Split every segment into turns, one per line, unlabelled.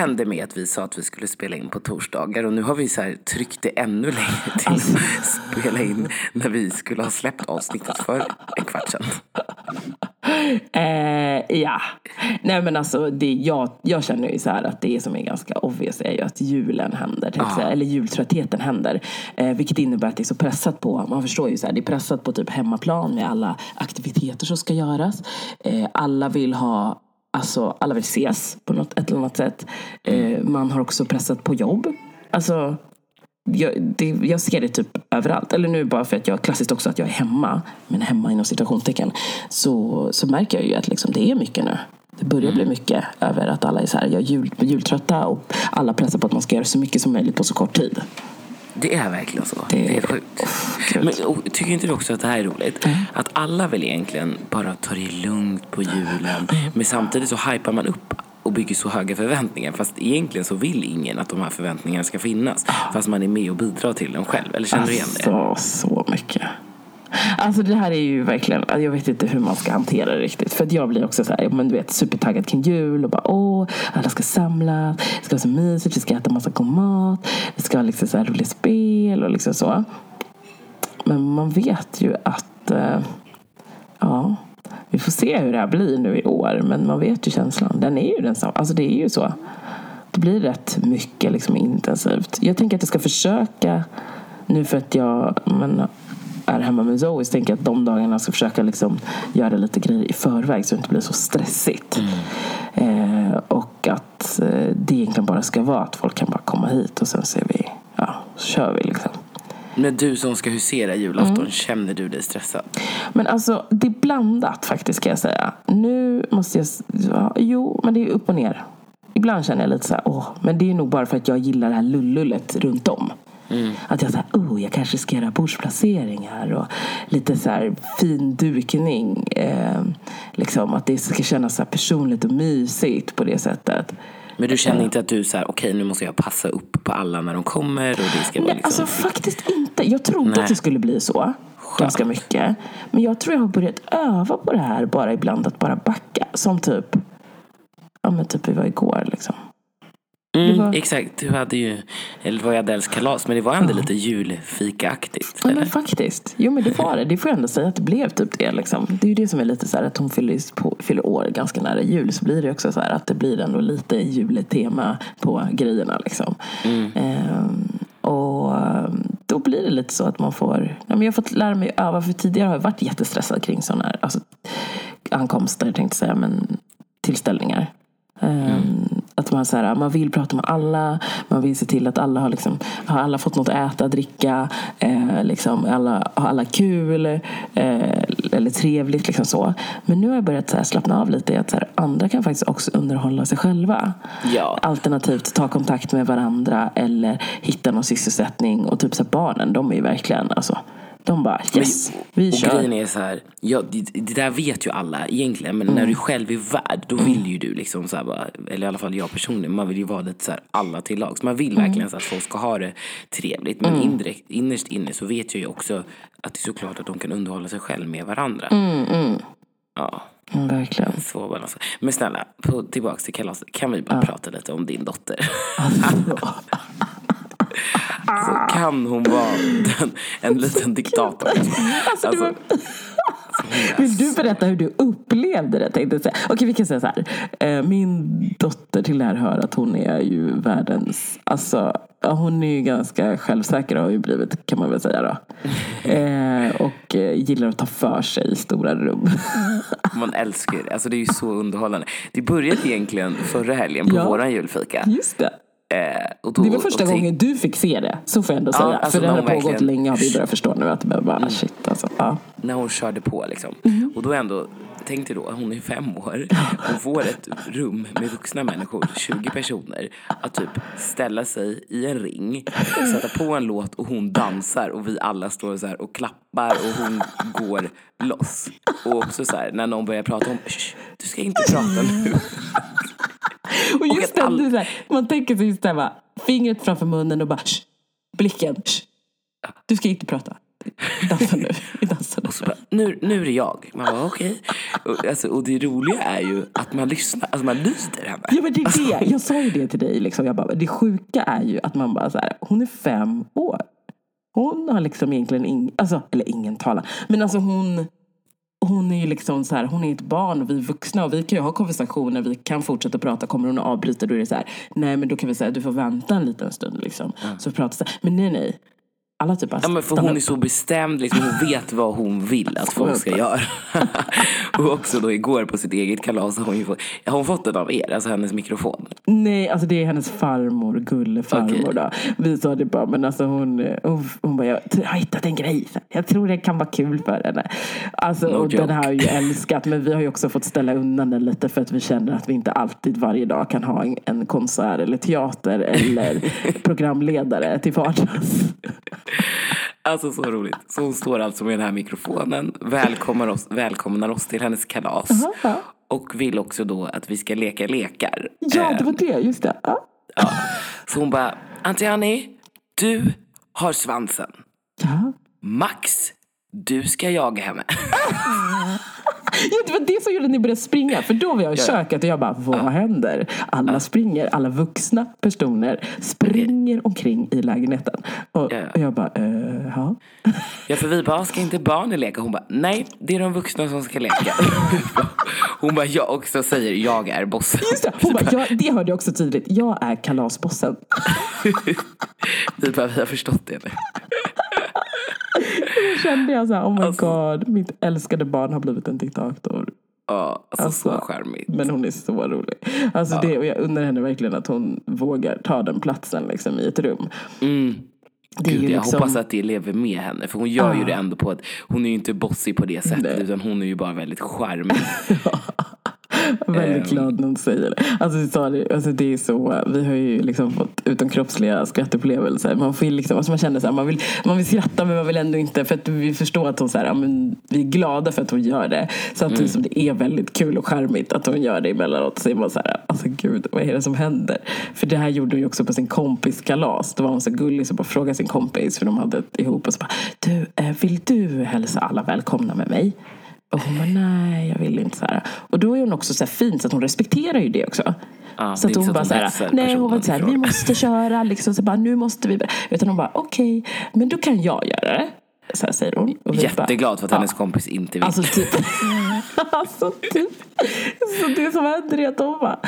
Hände med att vi sa att vi skulle spela in på torsdagar och nu har vi så här tryckt det ännu längre till alltså. att spela in när vi skulle ha släppt avsnittet för en kvart sedan.
Eh, ja, nej men alltså det, jag, jag känner ju så här att det som är ganska obvious är ju att julen händer, ah. eller jultröttheten händer. Eh, vilket innebär att det är så pressat på, man förstår ju så här, det är pressat på typ hemmaplan med alla aktiviteter som ska göras. Eh, alla vill ha Alltså alla vill ses på något ett eller annat sätt. Eh, man har också pressat på jobb. Alltså jag, det, jag ser det typ överallt. Eller nu bara för att jag klassiskt också att jag är hemma, men hemma inom situationstecken, så, så märker jag ju att liksom det är mycket nu. Det börjar bli mm. mycket över att alla är så här, jag är jul, jultrötta och alla pressar på att man ska göra så mycket som möjligt på så kort tid.
Det är verkligen så. Det, det är sjukt. Oh, Men och, tycker inte du också att det här är roligt? Mm. Att alla vill egentligen bara ta det lugnt på julen. Mm. Men samtidigt så hypar man upp och bygger så höga förväntningar. Fast egentligen så vill ingen att de här förväntningarna ska finnas. Fast man är med och bidrar till dem själv. Eller känner du igen det?
Alltså, så mycket. Alltså det här är ju verkligen, alltså, jag vet inte hur man ska hantera det riktigt. För att jag blir också så här, men du vet, supertaggad kring jul och bara åh, alla ska samlas, det ska vara så mysigt, vi ska äta massa god mat, vi ska ha liksom så här roliga spel och liksom så. Men man vet ju att, äh, ja, vi får se hur det här blir nu i år. Men man vet ju känslan, den är ju densamma. Alltså det är ju så. Det blir rätt mycket liksom intensivt. Jag tänker att jag ska försöka nu för att jag men, är hemma med Zoe så tänker jag att de dagarna ska försöka liksom göra lite grejer i förväg så det inte blir så stressigt. Mm. Eh, och att eh, det egentligen bara ska vara att folk kan bara komma hit och sen ser vi, ja, så kör vi liksom.
Men du som ska husera julafton, mm. känner du dig stressad?
Men alltså, det är blandat faktiskt kan jag säga. Nu måste jag, ja, jo, men det är upp och ner. Ibland känner jag lite så här, åh, men det är nog bara för att jag gillar det här lullullet runt om. Mm. Att jag säger, oh, jag kanske ska göra bordsplaceringar och lite så här fin dukning. Eh, liksom att det ska kännas så personligt och mysigt på det sättet.
Men du känner inte att du så här, okej okay, nu måste jag passa upp på alla när de kommer och det ska vara
liksom... Alltså faktiskt inte. Jag trodde Nej. att det skulle bli så. Ganska mycket. Men jag tror jag har börjat öva på det här bara ibland att bara backa. Som typ, ja men typ vi var igår liksom.
Mm, var... Exakt, du hade ju, eller var ju Adeles kalas, men det var ändå ja. lite julfikaaktigt.
Ja men faktiskt, jo men det var det. Det får jag ändå säga att det blev typ det liksom. Det är ju det som är lite så här att hon fyller, på, fyller år ganska nära jul. Så blir det också så här att det blir ändå lite jultema på grejerna liksom. Mm. Ehm, och ehm, då blir det lite så att man får, ja, men jag har fått lära mig öva, för tidigare har jag varit jättestressad kring sådana här alltså, ankomster, tänkte säga, men tillställningar. Ehm, mm. Att man, så här, man vill prata med alla, man vill se till att alla har, liksom, har alla fått något att äta, dricka, eh, liksom, alla, har alla kul eh, eller trevligt. Liksom så. Men nu har jag börjat så här, slappna av lite i att så här, andra kan faktiskt också underhålla sig själva.
Ja.
Alternativt ta kontakt med varandra eller hitta någon sysselsättning. Och typ så här, barnen, de är ju verkligen alltså, de bara yes, men, vi
och
kör.
Grejen är så här, ja, det, det, där vet ju alla egentligen. Men mm. när du själv är värd, då vill ju du liksom så här bara, eller i alla fall jag personligen, man vill ju vara lite så här alla till lags. Man vill mm. verkligen så att folk ska ha det trevligt. Men mm. indirekt, innerst inne så vet jag ju också att det är såklart att de kan underhålla sig själv med varandra.
Mm, mm.
Ja.
Mm, verkligen.
Så balans. Men snälla, på, tillbaks till kalaset. Kan vi bara ja. prata lite om din dotter? Så kan hon vara den, en liten diktator. Alltså,
alltså. Vill du berätta hur du upplevde det? Tänkte jag säga. Okej, vi kan säga så här. Eh, min dotter till det här hör att hon är ju världens... Alltså, hon är ju ganska självsäker och har ju blivit, kan man väl säga då. Eh, och eh, gillar att ta för sig i stora rum.
man älskar det. Alltså det är ju så underhållande. Det började egentligen förra helgen på ja, våran julfika.
Just det. Eh, då, det var första gången du fick se det, så får jag ändå säga. alltså, För det har pågått verkligen... länge har vi börjat förstå nu att det bara, mm. shit alltså. Ja.
När hon körde på liksom. Mm. Och då ändå, tänk dig då, hon är fem år. Hon får ett rum med vuxna människor, 20 personer, att typ ställa sig i en ring, sätta på en låt och hon dansar och vi alla står så här och klappar och hon går loss. Och också så här, när någon börjar prata om, du ska inte prata nu.
Och just och all... det, man tänker sig just det här, fingret framför munnen och bara sh, blicken. Sh. Du ska inte prata. dansa nu. Vi dansar nu.
Och så bara, nu, nu är det jag. Man bara okej. Och, alltså, och det roliga är ju att man lyssnar, alltså man lyder henne.
Ja men det är det. Jag sa ju det till dig. Liksom. Jag bara, det sjuka är ju att man bara så här, hon är fem år. Hon har liksom egentligen ingen, alltså, eller ingen talan. Men alltså hon, hon är ju liksom så här, hon är ett barn och vi är vuxna och vi kan ju ha konversationer, vi kan fortsätta prata. Kommer hon att avbryta då är det så här, nej men då kan vi säga du får vänta en liten stund liksom. Så pratar så här. Men nej nej. Alla typ bara
Ja, men för hon är så bestämd, liksom, hon vet vad hon vill att folk ska göra. och också då igår på sitt eget kalas har hon ju fått, har hon fått den av er, alltså hennes mikrofon?
Nej, alltså det är hennes farmor, gullefarmor då. Vi sa det bara, men alltså hon, hon, hon bara, jag har hittat en grej. Jag tror det kan vara kul för henne. Alltså,
No
och den har ju älskat, men vi har ju också fått ställa undan den lite för att vi känner att vi inte alltid varje dag kan ha en, en konsert eller teater eller programledare till vardags.
Alltså så roligt. Så hon står alltså med den här mikrofonen, välkomnar oss, välkomnar oss till hennes kalas.
ja.
Och vill också då att vi ska leka lekar.
Ja,
Eh,
det var det. Just det. Ja.
ja. Så hon bara, Antiani, du har svansen.
Ja.
Max, du ska jaga henne.
Ja, det var det som gjorde att ni började springa. För då var jag i
Ja.
köket och jag bara, vad händer? Alla springer, alla vuxna personer springer omkring i lägenheten. Och,
Ja.
och jag bara, eh, ja.
Ja, för vi bara, ska inte barnen leka? Hon bara, nej, det är de vuxna som ska leka. Hon bara, jag också säger, jag är bossen.
Just det, hon bara, ja, det hörde jag också tydligt. Jag är kalasbossen.
Vi bara, vi har förstått det nu.
Då kände jag så här, oh my
Alltså.
god, mitt älskade barn har blivit en diktator.
Ja, alltså,
Alltså,
så charmigt.
Men hon är så rolig. Alltså det, och jag undrar henne verkligen att hon vågar ta den platsen liksom, i ett rum.
Mm.
Det
Gud,
ju
jag
liksom-
hoppas att det lever med henne. För hon gör ju
Ah.
det ändå på att hon är ju inte bossig på det sättet.
Nej.
Utan hon är ju bara väldigt charmig.
Är väldigt
Ehm.
glad när hon säger det. Alltså, alltså det är så, vi har ju liksom fått utomkroppsliga skrattupplevelser. Man, får liksom, alltså man känner så här, man vill, man vill skratta men man vill ändå inte för att vi förstår att hon så här, ja, men vi är glada för att hon gör det. Samtidigt som det är väldigt kul och charmigt att hon gör det emellanåt. Så är man så här, alltså gud vad är det som händer? För det här gjorde hon ju också på sin kompis kalas. Då var hon så gullig så bara frågade sin kompis för de hade ett ihop och så bara, du eh, vill du hälsa alla välkomna med mig? Och hon bara, nej jag vill inte så här. Och då är hon också så här fin så att hon respekterar ju det också.
Ja,
så
det
att hon
så
bara
att
så
hon
här,
hetsar
nej hon var så här, vi måste köra liksom, så bara, nu måste vi. Utan hon bara, okej, men då kan jag göra det. Så här säger hon. Och
Jätteglad för att
ja.
hennes kompis inte vill.
Alltså typ. alltså typ. Så det som händer är att de bara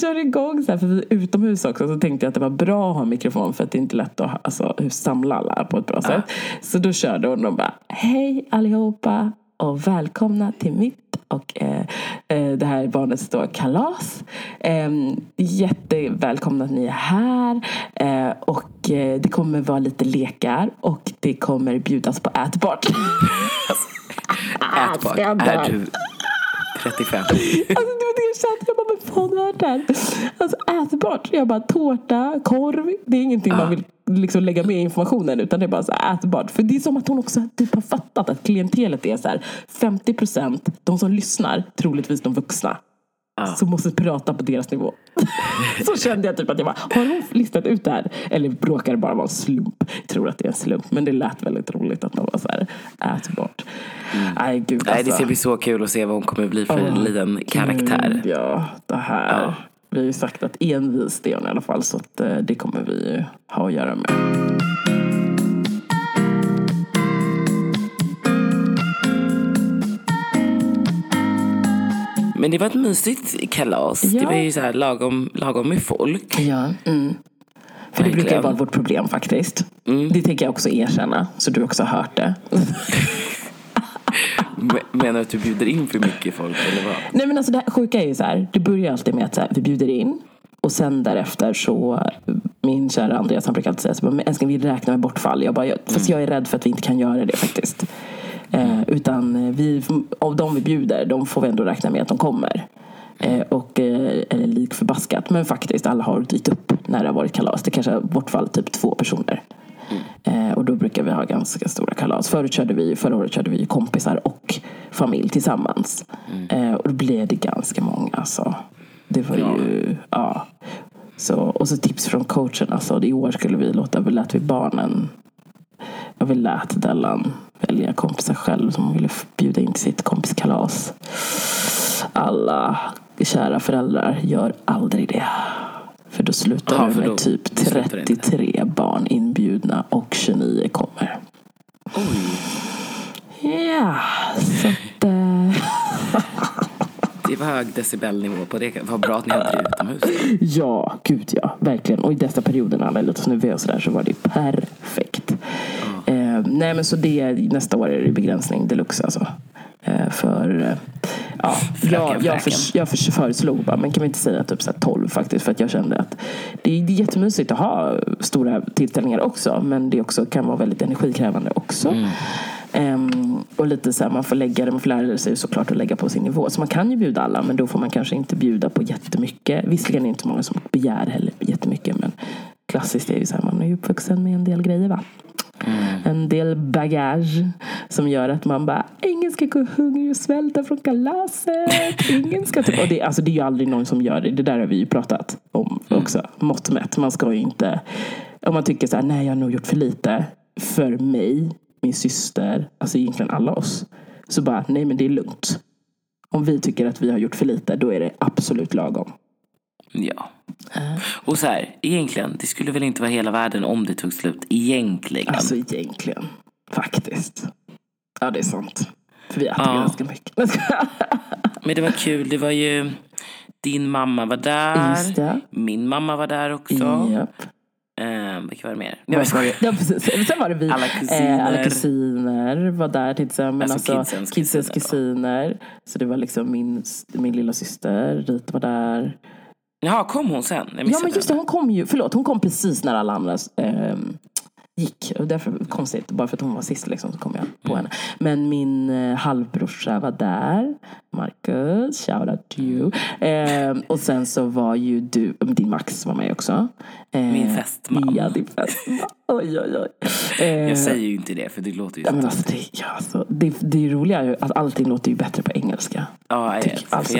kör igång så här, för vi är utomhus också. Så tänkte jag att det var bra att ha mikrofon för att det är inte lätt att alltså, samla alla på ett bra sätt. Så då körde hon och bara, hej allihopa och välkomna till mitt och eh, eh, det här är barnets då kalas. Eh, jättevälkomna att ni är här. Eh, och eh, det kommer vara lite lekar och det kommer bjudas på ätbart.
Ätbar.
jag
Är du 35?
Alltså det var det jag kände. Jag? Alltså ätbart. Jag bara, tårta, korv. Det är ingenting man vill liksom lägga med i informationen. Utan det är bara så här, ätbart. För det är som att hon också typ har fattat att klientelet är så här 50 procent de som lyssnar, troligtvis de vuxna. Som måste prata på deras nivå. så kände jag typ att jag bara, har hon listat ut det här? Eller råkar det bara vara en slump? Jag tror att det är en slump. Men det lät väldigt roligt att de var så här, ätbart. Nej gud
Nej, det
alltså.
ska bli så kul att se vad hon kommer bli för
Åh,
liten karaktär.
Gud, ja, det här.
Ja.
Vi har ju sagt att envis är hon i alla fall. Så att, eh, det kommer vi ha att göra med.
Men det var ett mysigt kalas.
Ja.
Det var ju så här lagom, lagom med folk.
Ja. Mm. För det brukar vara vårt problem faktiskt.
Mm.
Det tänker jag också erkänna. Så du också har hört det.
Men- Menar du att du bjuder in för mycket folk eller vad?
Nej men alltså det här sjuka är ju så här. Det börjar alltid med att så här, vi bjuder in. Och sen därefter så, min kära Andreas han brukar alltid säga så men älskling vi räknar med bortfall. Jag bara, jag, fast jag är rädd för att vi inte kan göra det faktiskt. Eh, utan eh, vi, av de vi bjuder, de får vi ändå räkna med att de kommer. Eh, och, eh, eller lik förbaskat. Men faktiskt, alla har dykt upp när det har varit kalas. Det kanske har bortfall typ två personer. Eh, och då brukar vi ha ganska stora kalas. Förut körde vi, förra året körde vi kompisar och familj tillsammans. Eh, och då blev det ganska många. Alltså. Det var ju, ja. Så, och så tips från coachen. Alltså, I år skulle vi låta, lät vi barnen vi lät Dellan välja kompisar själv som hon ville bjuda in till sitt kompiskalas. Alla kära föräldrar gör aldrig det. För då slutar
Jaha,
det med
då-
typ
då slutar det inte.
33 barn inbjudna och 29 kommer.
Oj,
Ja, så att... eh,
det var hög decibelnivå på det. Vad bra att ni hade det utomhus.
Ja, gud ja. Verkligen. Och i dessa perioder när alla är lite snuvig och sådär så var det perfekt. Nej men så det, nästa år är det begränsning deluxe alltså. Eh, för eh, ja, jag, jag, för, jag för, föreslog bara, men kan vi inte säga typ så här 12 faktiskt. För att jag kände att det är, det är jättemysigt att ha stora tillställningar också. Men det också kan vara väldigt energikrävande också. Ehm, och lite så här, man får lägga det, man får lära sig såklart att lägga på sin nivå. Så man kan ju bjuda alla men då får man kanske inte bjuda på jättemycket. Visserligen är det inte många som begär heller jättemycket men klassiskt är ju så här, man är ju uppvuxen med en del grejer va. En del bagage som gör att man bara Ingen ska gå hungrig och svälta från kalaset. Ingen ska typ, och det, alltså det är ju aldrig någon som gör det. Det där har vi ju pratat om också. Mått mätt. Man ska ju inte Om man tycker så här, nej jag har nog gjort för lite För mig, min syster, alltså egentligen alla oss Så bara, nej men det är lugnt Om vi tycker att vi har gjort för lite, då är det absolut lagom
Ja. Och så här, egentligen, det skulle väl inte vara hela världen om det tog slut. Egentligen.
Alltså egentligen, faktiskt Ja det är sant För vi äter
Ja.
ganska mycket
Men det var kul. Det var ju, din mamma var där. Min mamma var där också.
Japp.
Eh, vilka var det mer? Jag.
Ja, precis. Sen var det vi.
Alla kusiner.
Eh, alla kusiner var där. Till exempel.
Alltså
alltså,
kidsens
kidsens
kusiner
kusiner. Så det var liksom min, min lilla syster. Rita var där.
Jaha, kom hon sen? Jag
Ja men just det,
henne.
hon kom ju. Förlåt, hon kom precis när alla andra ehm, gick. Och därför konstigt. Bara för att hon var sist liksom, så kom jag på
Mm.
henne. Men min eh, halvbrorsa var där. Marcus, shout out to you. Ehm, och sen så var ju du, din Max var med också. Ehm,
Min fästman.
Ja, din fästman. Oj, oj, oj. Ehm,
Jag säger ju inte det för det låter ju så
men alltså, det, ja, alltså, det, det roliga är ju att allting låter ju bättre på engelska.
Ja, jag vet.
alltså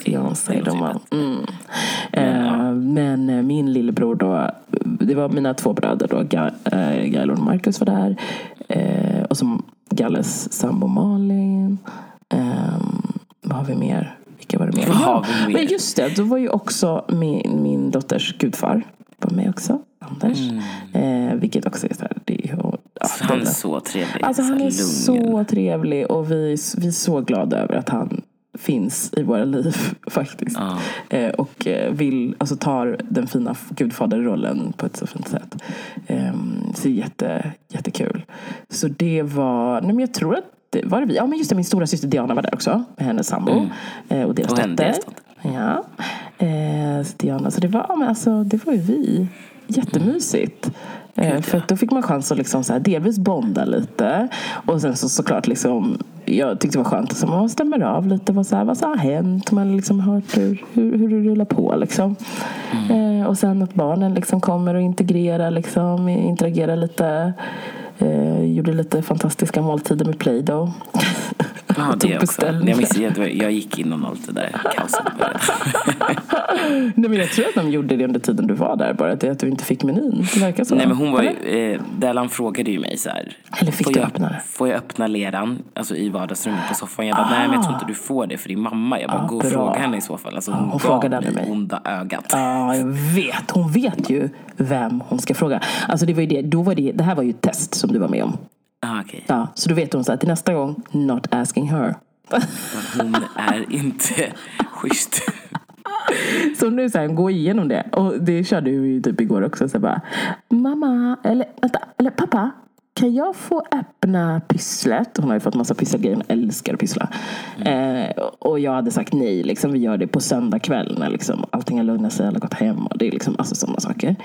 Fiancé. Det låter
De mm.
Men, ja.
Eh, men eh, min lillebror då, det var mina två bröder då, Ga- eh, Gael och Marcus var där. Eh, och så Galles sambo Malin. Eh, vad har vi mer? Vilka var det mer?
Vad har vi mer?
Men just det, då var ju också min, min dotters gudfar var med också. Anders. Eh, vilket också är så här, det ja,
Mm. Han är så trevlig.
Alltså han är
så lugn.
så trevlig och vi, vi är så glada över att han finns i våra liv faktiskt.
Ja.
Eh, och eh, vill, alltså tar den fina gudfaderrollen på ett så fint sätt. Eh, så det är jätte, jättekul. Så det var, nej men jag tror att det var det vi. Ja men just det, min stora syster Diana var där också. Med hennes sambo. Eh, och deras dotter. Ja. Eh, så Diana, så det var, men alltså, det var ju vi. Jättemysigt. Eh, för då fick man chans att liksom så här, delvis bonda lite. Och sen så såklart liksom, jag tyckte det var skönt att man stämmer av lite vad, så här, vad som har hänt. Man har liksom hört hur, hur, hur det rullar på liksom. Eh, och sen att barnen liksom kommer och integrerar liksom, interagerar lite. Eh, gjorde lite fantastiska måltider med Play-Doh.
Ja, det också. Jag, minns, jag, gick innan allt det där kaoset började.
Nej, men jag tror att de gjorde det under tiden du var där. Bara att, det, att du inte fick menyn. Det verkar så.
Nej men hon var ju, eh, Dellan frågade ju mig så här.
Eller fick
får
du
jag,
öppna det?
Får jag öppna leran, alltså i vardagsrummet på soffan? Jag bara, nej men jag tror inte du får det för din mamma. Jag bara,
Ah,
gå och
bra.
fråga henne i så fall. Alltså hon,
hon
gav
frågade
mig
mig.
onda ögat.
Ja, jag vet. Hon vet ju vem hon ska fråga. Alltså det var ju det. Då var det, det här var ju ett test som du var med om.
Ah, okej.
Ja, så då vet hon så att till nästa gång, not asking her.
Hon är inte schysst.
Så nu så här, gå igenom det. Och det körde vi ju typ igår också. Så bara, mamma, eller, vänta, eller pappa. Kan jag få öppna pysslet? Hon har ju fått massa pysselgrejer. Hon älskar att pyssla. Eh, och jag hade sagt nej. Liksom, vi gör det på söndag kväll när liksom, allting har lugnat sig. Alla har gått hem. Och det är liksom alltså, sådana saker.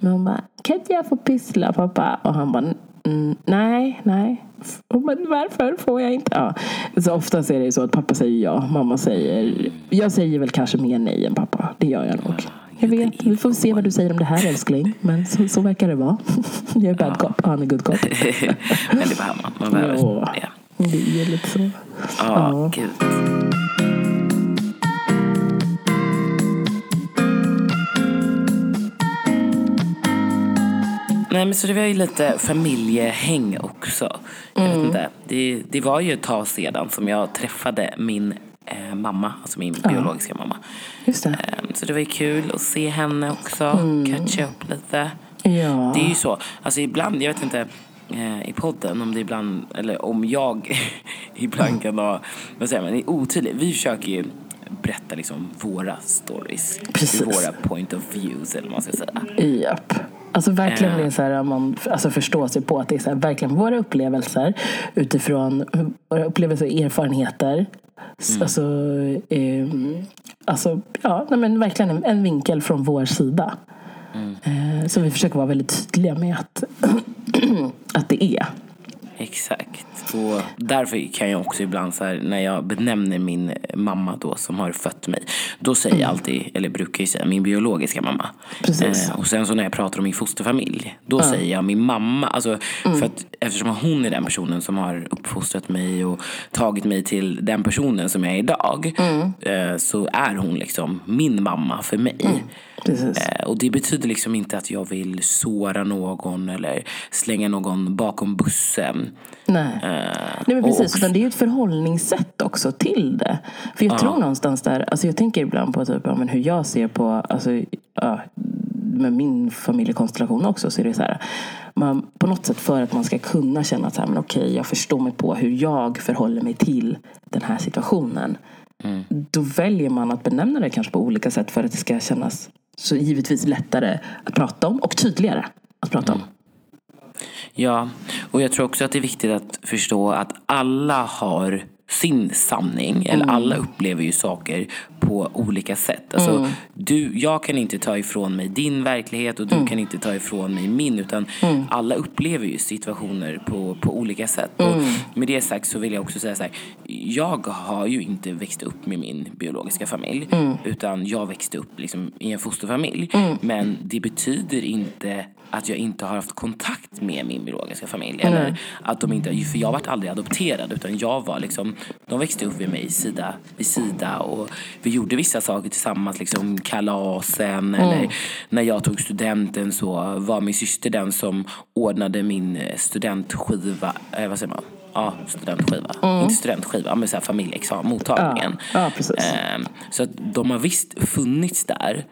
Men hon bara, kan inte jag få pyssla pappa? Och han bara, mm, nej, nej. Och Men varför får jag inte? Ja. Så oftast är det ju så att pappa säger ja, mamma säger... Jag säger väl kanske mer nej än pappa. Det gör jag nog. Jag vet, vi får se vad du säger om det här älskling. Men så, så verkar det vara. Jag är bad cop, han är good cop.
men det behöver man. Man behöver
Ja.
det.
Det är lite så.
Ja,
Ja.
gud. Nej men så det var ju lite familjehäng också. Jag vet inte. Det, det var ju ett tag sedan som jag träffade min eh, mamma, alltså min biologiska mamma.
Just det.
Eh, så det var ju kul att se henne också, catcha upp lite.
Ja.
Det är ju så, alltså ibland, jag vet inte eh, i podden om det ibland, eller om jag ibland kan ha, vad säger man, är otydlig. Vi försöker ju berätta liksom våra stories.
Precis.
Våra point of views eller vad man ska säga.
Japp. Alltså verkligen
Eh.
det är så här, man alltså förstår sig på att det är så här, verkligen våra upplevelser utifrån våra upplevelser och erfarenheter. S- Alltså, ehm, alltså ja, men verkligen en, en vinkel från vår sida. Eh, så vi försöker vara väldigt tydliga med att, att det är.
Exakt. Och därför kan jag också ibland så här, när jag benämner min mamma då som har fött mig. Då säger jag alltid, eller brukar jag säga, min biologiska mamma.
Precis.
Eh, och sen så när jag pratar om min fosterfamilj. Då säger jag min mamma. Alltså, för att, eftersom hon är den personen som har uppfostrat mig och tagit mig till den personen som jag är idag. Eh, så är hon liksom min mamma för mig. Eh, Och det betyder liksom inte att jag vill såra någon eller slänga någon bakom bussen.
Nej.
Eh,
Nej men
och
precis,
också-
utan det är ju ett förhållningssätt också till det. För jag tror någonstans där, alltså jag tänker ibland på typ, ja, men hur jag ser på, alltså, ja, med min familjekonstellation också, så är det så här, man, på något sätt för att man ska kunna känna att så här, men okej, jag förstår mig på hur jag förhåller mig till den här situationen. Då väljer man att benämna det kanske på olika sätt för att det ska kännas så givetvis lättare att prata om och tydligare att prata om.
Ja, och jag tror också att det är viktigt att förstå att alla har sin sanning. Eller alla upplever ju saker på olika sätt. Alltså, du, jag kan inte ta ifrån mig din verklighet och du kan inte ta ifrån mig min. Utan alla upplever ju situationer på, på olika sätt. Och med det sagt så vill jag också säga så här. Jag har ju inte växt upp med min biologiska familj. Utan jag växte upp liksom i en fosterfamilj. Men det betyder inte att jag inte har haft kontakt med min biologiska familj. Eller att de inte, för jag var aldrig adopterad utan jag var liksom, de växte upp med mig sida vid sida och vi gjorde vissa saker tillsammans, liksom kalasen eller när jag tog studenten så var min syster den som ordnade min eh, studentskiva, eh, vad säger man? Ja, studentskiva. Inte studentskiva, men så här familjeexamen, mottagningen.
Ja, ja.
Ehm, Så att de har visst funnits där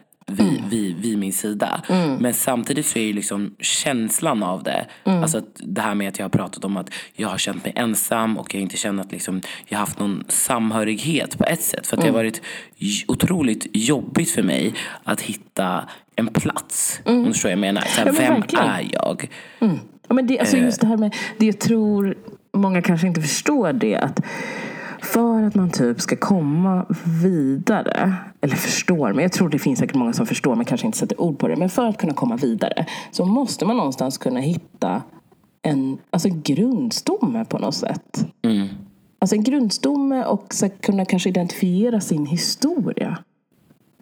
vid, vid, min sida. Men samtidigt så är ju liksom känslan av det, alltså att det här med att jag har pratat om att jag har känt mig ensam och jag inte känner att liksom jag har haft någon samhörighet på ett sätt. För att det har varit j- otroligt jobbigt för mig att hitta en plats. Om du förstår vad jag menar. Så här,
Ja, men
vem
verkligen.
är jag?
Ja, men det, alltså
Eh.
just det här med, det jag tror många kanske inte förstår det att för att man typ ska komma vidare, eller förstår, men jag tror det finns säkert många som förstår men kanske inte sätter ord på det. Men för att kunna komma vidare så måste man någonstans kunna hitta en alltså grundstomme på något sätt. Alltså en grundstomme och så kunna kanske identifiera sin historia.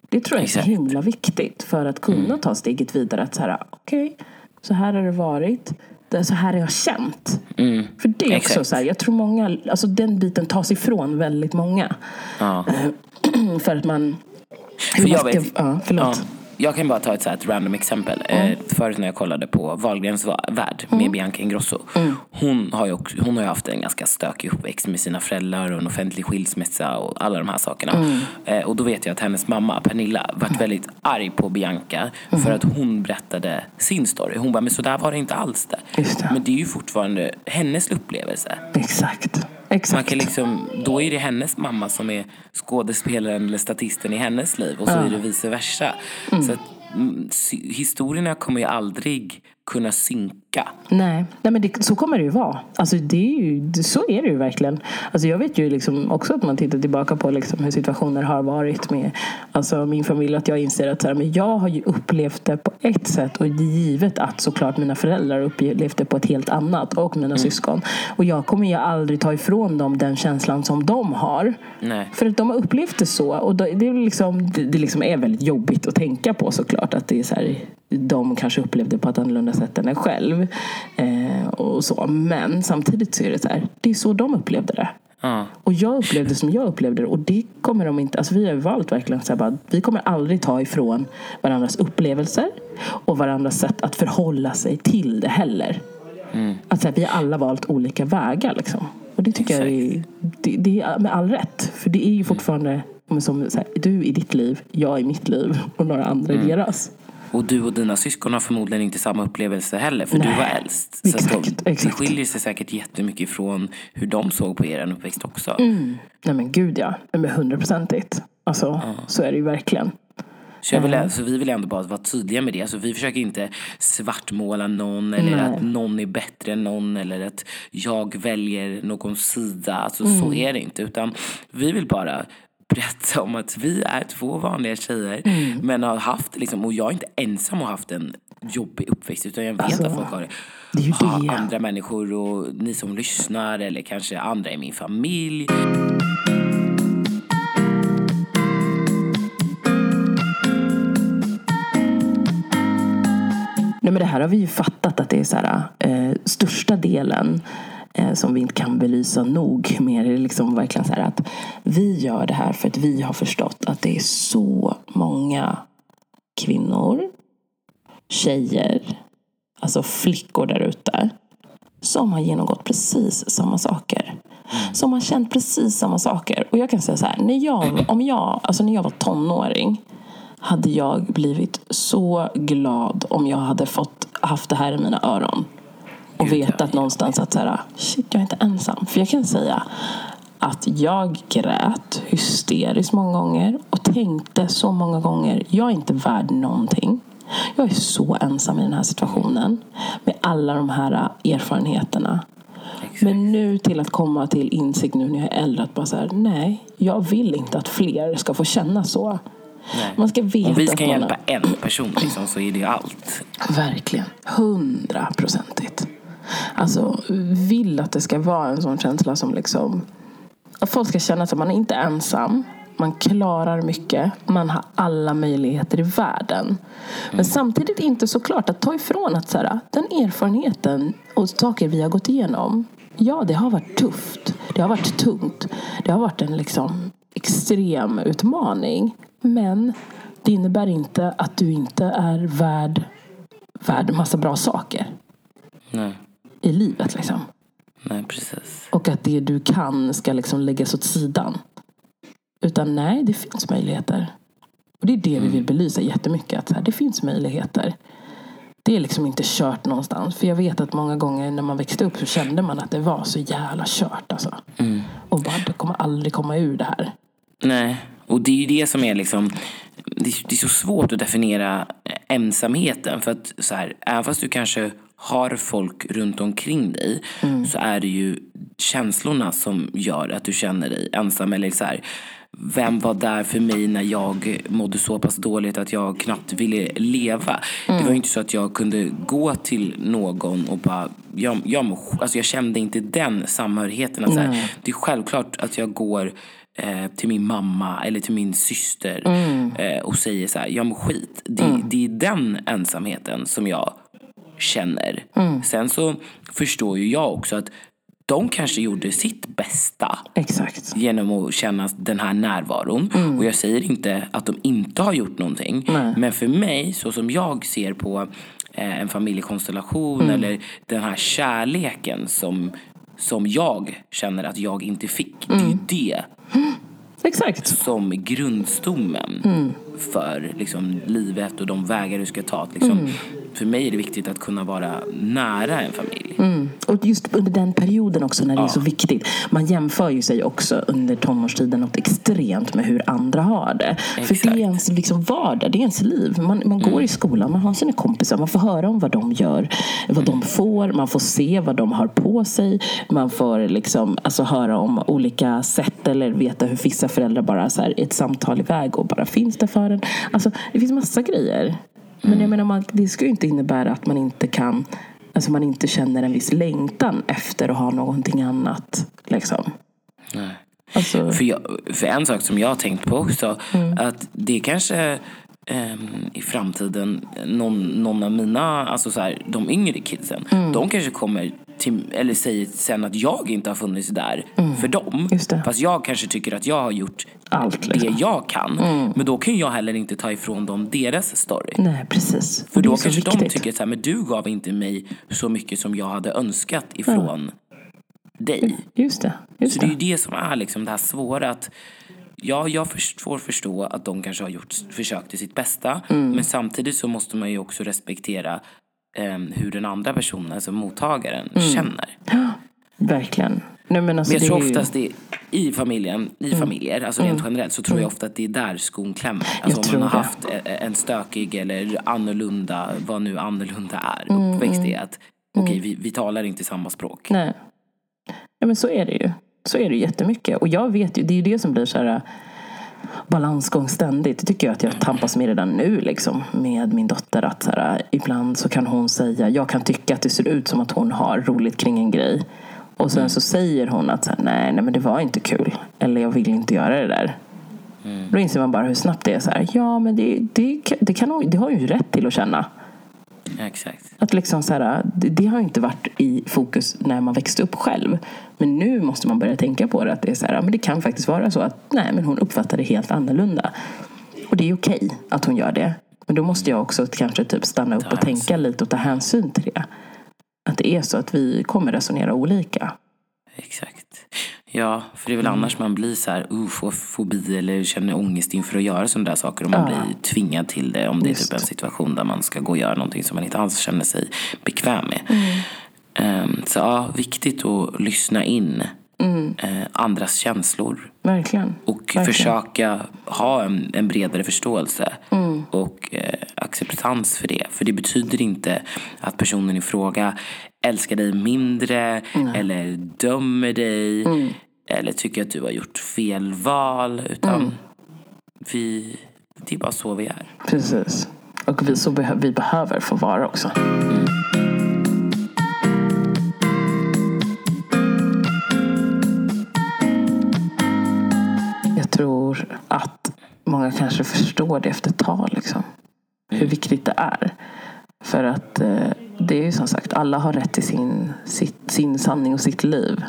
Det tror jag är så himla viktigt för att kunna ta steget vidare. Att så här, okej, så här har det varit. Det, så här har jag känt. För det är också
Exakt.
så här, jag tror många, alltså den biten tas ifrån väldigt många.
Ja.
för att man...
För jag vet-
ja, förlåt.
Ja. Jag kan bara ta ett, så ett random exempel. Eh, förut när jag kollade på Wahlgrens värld med Bianca Ingrosso. Hon, har ju också, hon har ju haft en ganska stökig uppväxt med sina föräldrar och en offentlig skilsmässa och alla de här sakerna. Eh, och då vet jag att hennes mamma Pernilla varit väldigt arg på Bianca för att hon berättade sin story. Hon bara, men så där var det inte alls det.
Det.
Men det är ju fortfarande hennes upplevelse.
Exakt.
Man
Exakt.
kan liksom, då är det hennes mamma som är skådespelaren eller statisten i hennes liv och så är det vice versa. Så att, mm, historierna kommer ju aldrig kunna synka.
Nej, nej men det, så kommer det ju vara. Alltså det är ju, så är det ju verkligen. Alltså jag vet ju liksom också att man tittar tillbaka på liksom hur situationer har varit med alltså min familj. Att jag inser att så här, men jag har ju upplevt det på ett sätt och givet att såklart mina föräldrar upplevt det på ett helt annat och mina syskon. Och jag kommer ju aldrig ta ifrån dem den känslan som de har.
Nej.
För att de har upplevt det så. Och det, är liksom, det, det liksom är väldigt jobbigt att tänka på såklart. Att det är så här, de kanske upplevde på ett annorlunda sätt än en själv. Eh, och så. Men samtidigt så är det så här, det är så de upplevde det.
Ja.
Och jag upplevde som jag upplevde det och det kommer de inte, alltså vi har valt verkligen så här bara, vi kommer aldrig ta ifrån varandras upplevelser och varandras sätt att förhålla sig till det heller.
Mm.
Att så här, vi har alla valt olika vägar liksom. Och det tycker jag är, det, det är med all rätt. För det är ju fortfarande men som så här, du i ditt liv, jag i mitt liv och några andra
Mm.
i deras.
Och du och dina syskon har förmodligen inte samma upplevelse heller för du
Nej,
var äldst. Så
exakt,
de,
exakt.
det skiljer sig säkert jättemycket ifrån hur de såg på er uppväxt också.
Mm. Nej men gud ja, hundraprocentigt. Alltså, så är det ju verkligen.
Så, jag vill, så vi vill ändå bara vara tydliga med det. Alltså, vi försöker inte svartmåla någon eller
Nej.
att någon är bättre än någon eller att jag väljer någon sida. Alltså,
Mm.
Så är det inte. Utan vi vill bara berätta om att vi är två vanliga tjejer
Mm.
men har haft, liksom, och jag är inte ensam och haft en jobbig uppväxt utan jag vet
Alltså,
att folk har
det
har
det.
andra människor och ni som lyssnar eller kanske andra i min familj.
Nej, men det här har vi ju fattat att det är så här, eh, största delen eh, som vi inte kan belysa nog mer är liksom verkligen så att vi gör det här för att vi har förstått att det är så många kvinnor, tjejer, alltså flickor där ute som har genomgått precis samma saker. Som har känt precis samma saker. Och jag kan säga så här, när jag, om jag, alltså när jag var tonåring hade jag blivit så glad om jag hade fått haft det här i mina öron. Och vetat någonstans att så här, shit, jag är inte ensam. För jag kan säga att jag grät hysteriskt många gånger och tänkte så många gånger, jag är inte värd någonting. Jag är så ensam i den här situationen med alla de här erfarenheterna. Men nu till att komma till insikt nu när jag är äldre att bara så här, nej, jag vill inte att fler ska få känna så.
Nej.
Man ska veta
Om vi
man
hjälpa en person liksom, så är det allt.
Verkligen. Hundraprocentigt. Alltså, vill att det ska vara en sån känsla som liksom... Att folk ska känna att man inte är ensam. Man klarar mycket. Man har alla möjligheter i världen. Men samtidigt inte såklart att ta ifrån att så här, den erfarenheten och saker vi har gått igenom. Ja, det har varit tufft. Det har varit tungt. Det har varit en liksom extrem utmaning. Men det innebär inte att du inte är värd, värd massa bra saker
Nej,
i livet. Liksom.
nej precis.
Och att det du kan ska liksom läggas åt sidan. Utan nej, det finns möjligheter. Och det är det vi vill belysa jättemycket. Att här, det finns möjligheter. Det är liksom inte kört någonstans. För jag vet att många gånger när man växte upp så kände man att det var så jävla kört. Alltså. Och bara, det kommer aldrig komma ur det här.
Nej, och det är ju det som är liksom det är, det är så svårt att definiera ensamheten för att så här, även fast du kanske har folk runt omkring dig så är det ju känslorna som gör att du känner dig ensam eller så här vem var där för mig när jag mådde så pass dåligt att jag knappt ville leva? Det var ju inte så att jag kunde gå till någon och bara... Jag, jag, alltså jag kände inte den samhörigheten. Att så här, det är självklart att jag går eh, till min mamma eller till min syster eh, och säger så här, jag mår skit. Det, det är den ensamheten som jag känner. Sen så förstår ju jag också att de kanske gjorde sitt bästa
Exakt.
genom att känna den här närvaron. Och jag säger inte att de inte har gjort någonting.
Nej.
Men för mig, så som jag ser på eh, en familjekonstellation eller den här kärleken som, som jag känner att jag inte fick. Det är ju det
Exakt.
som grundstommen för liksom, livet och de vägar du ska ta. Att, Liksom, För mig är det viktigt att kunna vara nära en familj.
Mm. Och just under den perioden också när det är så viktigt. Man jämför ju sig också under tonårstiden något extremt med hur andra har det. För det
Exakt.
är ens liksom vardag, det är ens liv. Man, man går i skolan, man har sina kompisar, man får höra om vad de gör, vad de får, man får se vad de har på sig. Man får liksom, alltså, höra om olika sätt eller veta hur vissa föräldrar bara så här, ett samtal iväg och bara finns där för en. Alltså, det finns massa grejer. Men jag menar, man, det ska ju inte innebära att man inte kan Alltså man inte känner en viss längtan efter att ha någonting annat. Liksom.
Nej.
Alltså,
För, jag, för en sak som jag har tänkt på också, att det kanske ehm, i framtiden, någon, någon av mina, alltså så här, de yngre kidsen, de kanske kommer till, eller säger sen att jag inte har funnits där för dem.
Mm. Just det.
Fast jag kanske tycker att jag har gjort
Allt, liksom. Mm.
det jag kan. Men då kan jag heller inte ta ifrån dem deras story.
Nej, precis.
För då kanske de
viktigt.
tycker så här, men du gav inte mig så mycket som jag hade önskat ifrån dig.
Just det. Just
Så det är ju det som är liksom det här svåra att Ja, jag får förstå att de kanske har gjort försök till sitt bästa.
Mm.
Men samtidigt så måste man ju också respektera em, hur den andra personen, alltså mottagaren,
Mm.
känner.
Verkligen. Nej, men alltså,
Men jag tror
är ju-
oftast det i familjen, i familjer, alltså rent generellt så tror jag ofta att det är där skon klämmer. Alltså om
tror
man har
det.
haft e- en stökig eller annorlunda, vad nu annorlunda är, uppväxt i att okej, vi, vi talar inte samma språk.
Nej. Ja, men så är det ju. Så är det jättemycket. Och jag vet ju, det är ju det som blir så här balansgång ständigt. Det tycker jag att jag tampas med redan nu liksom, med min dotter. Att så här, ibland så kan hon säga, jag kan tycka att det ser ut som att hon har roligt kring en grej. Och sen så säger hon att så här, nej, nej men det var inte kul. Eller jag vill inte göra det där. Då inser man bara hur snabbt det är så här. Ja men det, det, det, kan det har hon ju rätt till att känna.
Exakt.
Att liksom så här, det, det har ju inte varit i fokus när man växte upp själv. Men nu måste man börja tänka på det. Att det, är så här, men det kan faktiskt vara så att nej, men hon uppfattar det helt annorlunda. Och det är okej att hon gör det. Men då måste jag också kanske typ stanna upp och tänka lite och ta hänsyn till det. Att det är så att vi kommer resonera olika.
Exakt. Ja, för det är väl annars man blir så här, uh, får fobi eller känner ångest inför att göra sådana där saker. Och man
Ja.
blir tvingad till det om det är
Just.
typ en situation där man ska gå och göra någonting som man inte alls känner sig bekväm med. Ehm, så ja, viktigt att lyssna in eh, andras känslor.
Verkligen.
Och
Verkligen.
försöka ha en, en bredare förståelse och eh, acceptans för det. För det betyder inte att personen i fråga älskar dig mindre eller dömer dig eller tycker att du har gjort fel val. Utan vi, det är bara så vi är.
Precis. Och vi, så behö- vi behöver få vara också. Jag tror att många kanske förstår det efter ett tag. Liksom. Hur viktigt det är. För att eh, det är ju som sagt, alla har rätt till sin, sitt, sin sanning och sitt liv.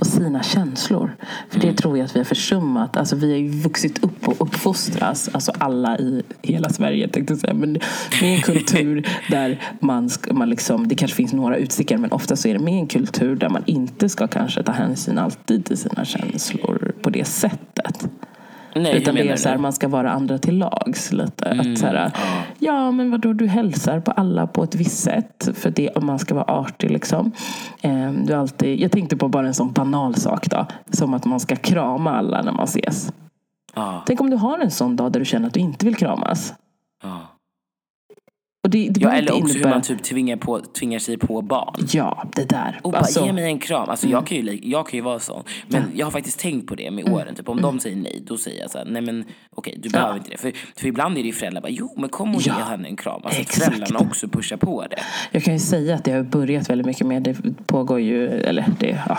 Och sina känslor. För det tror jag att vi har försummat. Alltså vi har ju vuxit upp och uppfostras. Alltså alla i hela Sverige tänkte jag säga. Men med en kultur där man, man liksom, det kanske finns några utstickare. Men ofta så är det med en kultur där man inte ska kanske ta hänsyn alltid till sina känslor på det sättet.
Nej,
Utan det är så här, man ska vara andra till lags lite. att så här, ja. men vadå, du hälsar på alla på ett visst sätt. För det, om man ska vara artig liksom. Eh, du alltid, jag tänkte på bara en sån banal sak då. Som att man ska krama alla när man ses.
Ja,
Tänk om du har en sån dag där du känner att du inte vill kramas.
ja.
Det, det
ja, eller också hur
innebära...
man typ tvingar, på, tvingar sig på barn.
Ja, det där.
Och bara
Alltså,
ge mig en kram. Alltså jag, kan ju, jag kan ju vara sån. Men jag har faktiskt tänkt på det med
Mm.
åren. Typ om de säger nej, då säger jag så här, nej men okej, du behöver inte det. För, för ibland är det ju föräldrar bara, jo men kom och
Ja,
ge henne en kram. Alltså
exakt.
föräldrarna också pushar på det.
Jag kan ju säga att det har börjat väldigt mycket med, det pågår ju, eller det, ja,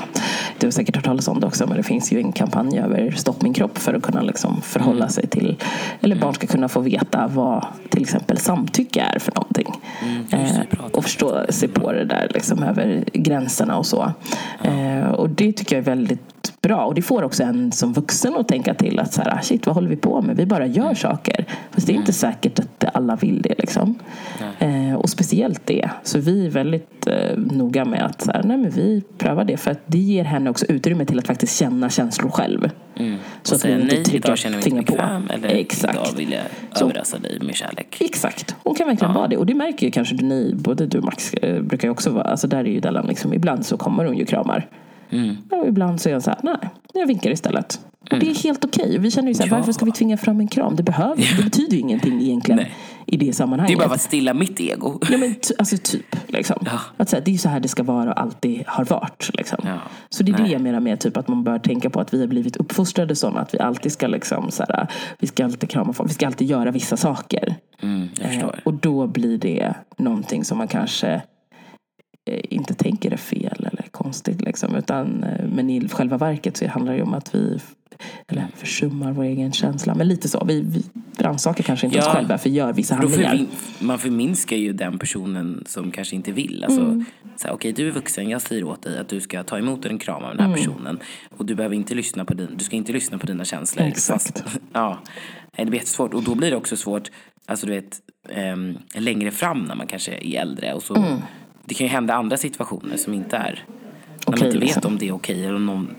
det har säkert hört talas om det också, men det finns ju en kampanj över Stopp min kropp för att kunna liksom förhålla sig till, eller barn ska kunna få veta vad till exempel samtycke är för någonting.
vi
Eh, och förstå sig på det där liksom över gränserna och så. Eh, och det tycker jag är väldigt bra. Och det får också en som vuxen att tänka till att så här, "Ah, shit vad håller vi på med? Vi bara gör saker. Fast det är inte säkert att alla vill det liksom. Eh, och speciellt det. Så vi är väldigt eh, noga med att så här, nej, men vi prövar det. För att det ger henne också utrymme till att faktiskt känna känslor själv.
Mm.
Så
och
att vi inte trycker finger på.
Eller
Exakt.
idag vill jag överraska dig med kärlek.
Exakt. Hon kan verkligen vara det. Och det märker ju kanske ni, både du och Max eh, brukar ju också vara, alltså där är ju Dellan liksom, ibland så kommer hon ju kramar.
Mm.
Och ibland så är hon så här, nej, jag vinkar istället. Och det är helt okej. Vi känner ju så här,
Ja.
varför ska vi tvinga fram en kram? Det behöver, det betyder ju ingenting egentligen
Nej.
i det sammanhanget.
Det är bara för att stilla mitt ego.
Ja men alltså typ. Liksom.
Ja.
Att så här, det är ju så här det ska vara och alltid har varit. Liksom.
Ja.
Så det är det
Nej.
jag menar med typ, att man bör tänka på att vi har blivit uppfostrade sådana att vi alltid ska liksom, så här, vi ska alltid krama folk, vi ska alltid göra vissa saker.
Mm, jag
Eh, och då blir det någonting som man kanske eh, inte tänker är fel konstigt liksom. Utan, eh, men i själva verket så handlar det ju om att vi eller försummar vår egen känsla. Men lite så. Vi, vi rannsakar kanske inte
Ja.
oss själva för gör vissa handlingar.
förmin, man förminskar ju den personen som kanske inte vill. Alltså,
Mm.
Okej, du är vuxen, jag säger åt dig att du ska ta emot en kram av den här
Mm.
personen. Och du behöver inte lyssna på din, du ska inte lyssna på dina känslor.
Exakt.
ja, Nej, det blir jättesvårt. Och då blir det också svårt, alltså du vet, ehm, längre fram när man kanske är äldre. Och så, Det kan ju hända andra situationer som inte är när man inte
liksom.
vet om det är okej eller om någon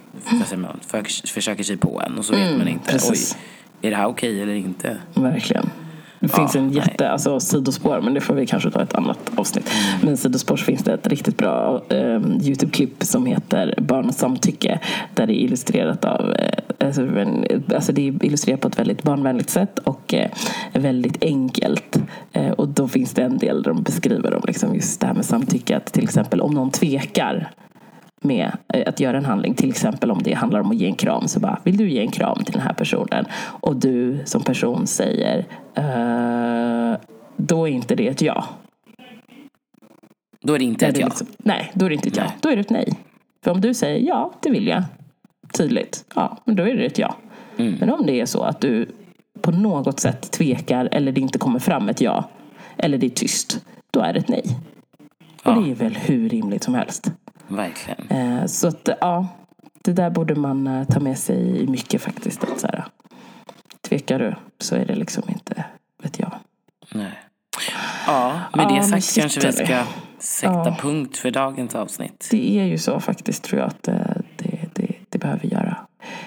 säger man, för, försöker sig på en och så vet man inte.
precis.
Oj, är det här okej eller inte?
Verkligen. Det finns
Ja,
en
nej.
jätte, alltså sidospår, men det får vi kanske ta ett annat avsnitt. Men sidospår så finns det ett riktigt bra eh, Youtube-klipp som heter Barn och samtycke. Där det är illustrerat av, eh, alltså, en, alltså det är illustrerat på ett väldigt barnvänligt sätt och eh, väldigt enkelt. Eh, och då finns det en del där de beskriver om liksom just det här med samtycke. Att till exempel om någon tvekar med eh, att göra en handling. Till exempel om det handlar om att ge en kram. Så bara, vill du ge en kram till den här personen? Och du som person säger, eh, då är inte det ett ja.
Då är det inte
Där
ett ja.
liksom- nej, då är det inte ett ja.
Nej.
Då är det ett nej. För om du säger ja, det vill jag. Tydligt. Ja, men då är det ett ja.
Mm.
Men om det är så att du på något sätt tvekar eller det inte kommer fram ett ja. Eller det är tyst. Då är det ett nej. Och
Ja.
det är väl hur rimligt som helst.
Verkligen.
Eh, Så att ja, det där borde man eh, ta med sig i mycket faktiskt. Att så här, tvekar du så är det liksom inte vet jag.
Nej. Ja, med
Ja,
det
men
sagt kanske vi ska sätta
Ja.
punkt för dagens avsnitt.
Det är ju så faktiskt tror jag att eh, det, det, det behöver göra.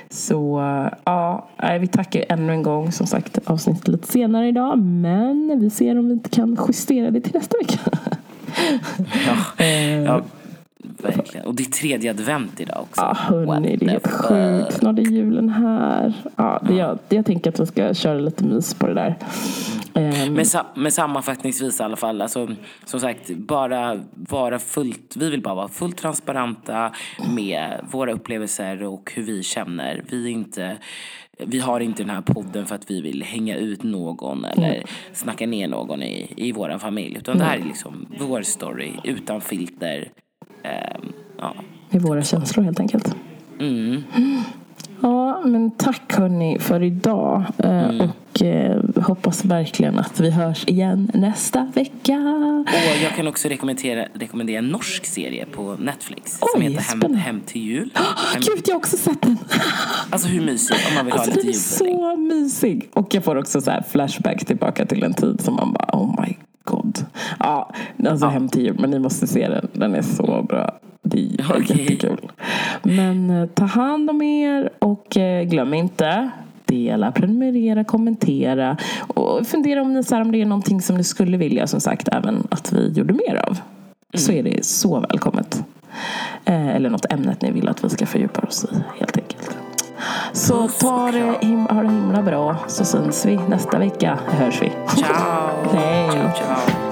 Så ja, vi tackar ännu en gång. Som sagt, avsnittet lite senare idag. Men vi ser om vi inte kan justera det till nästa vecka.
Ja, ja verkligen. Och det är tredje advent idag också.
Ja, hörni, det är helt sjukt. Snart är julen här. Ja, det, jag, det jag tänker att vi ska köra lite mys på det där. Ehm,
Men, sa, men sammanfattningsvis i alla fall, alltså, som sagt, bara vara fullt, vi vill bara vara fullt transparenta med våra upplevelser och hur vi känner. Vi, inte, vi har inte den här podden för att vi vill hänga ut någon eller snacka ner någon i, i vår familj. Utan det här är liksom vår story utan filter. Ja.
med våra känslor helt enkelt.
Mm.
Ja, men tack hörni för idag. Eh,
Mm.
Och eh, hoppas verkligen att vi hörs igen nästa vecka.
Och jag kan också rekommendera, rekommendera en norsk serie på Netflix som
Oj,
heter Hem. Hem till jul. Hem,
Gud, jag har också sett den.
alltså hur mysigt om man vill ha
Alltså,
lite
den är så mysig. Och jag får också så här flashback tillbaka till en tid som man bara, oh my god. Ja, alltså
Ja.
hem till jul. Men ni måste se den. Den är så bra. Det är
Okej.
jättekul. Men eh, ta hand om er och eh, glöm inte dela, prenumerera, kommentera och fundera om, ni, så här, om det är någonting som ni skulle vilja som sagt även att vi gjorde mer av. Så är det så välkommet. Eh, eller något ämnet ni vill att vi ska fördjupa oss i helt enkelt. Så
och
ta det, him- ha det himla bra så syns vi nästa vecka. Hörs vi.
Ciao!
Hej.
Ciao, ciao.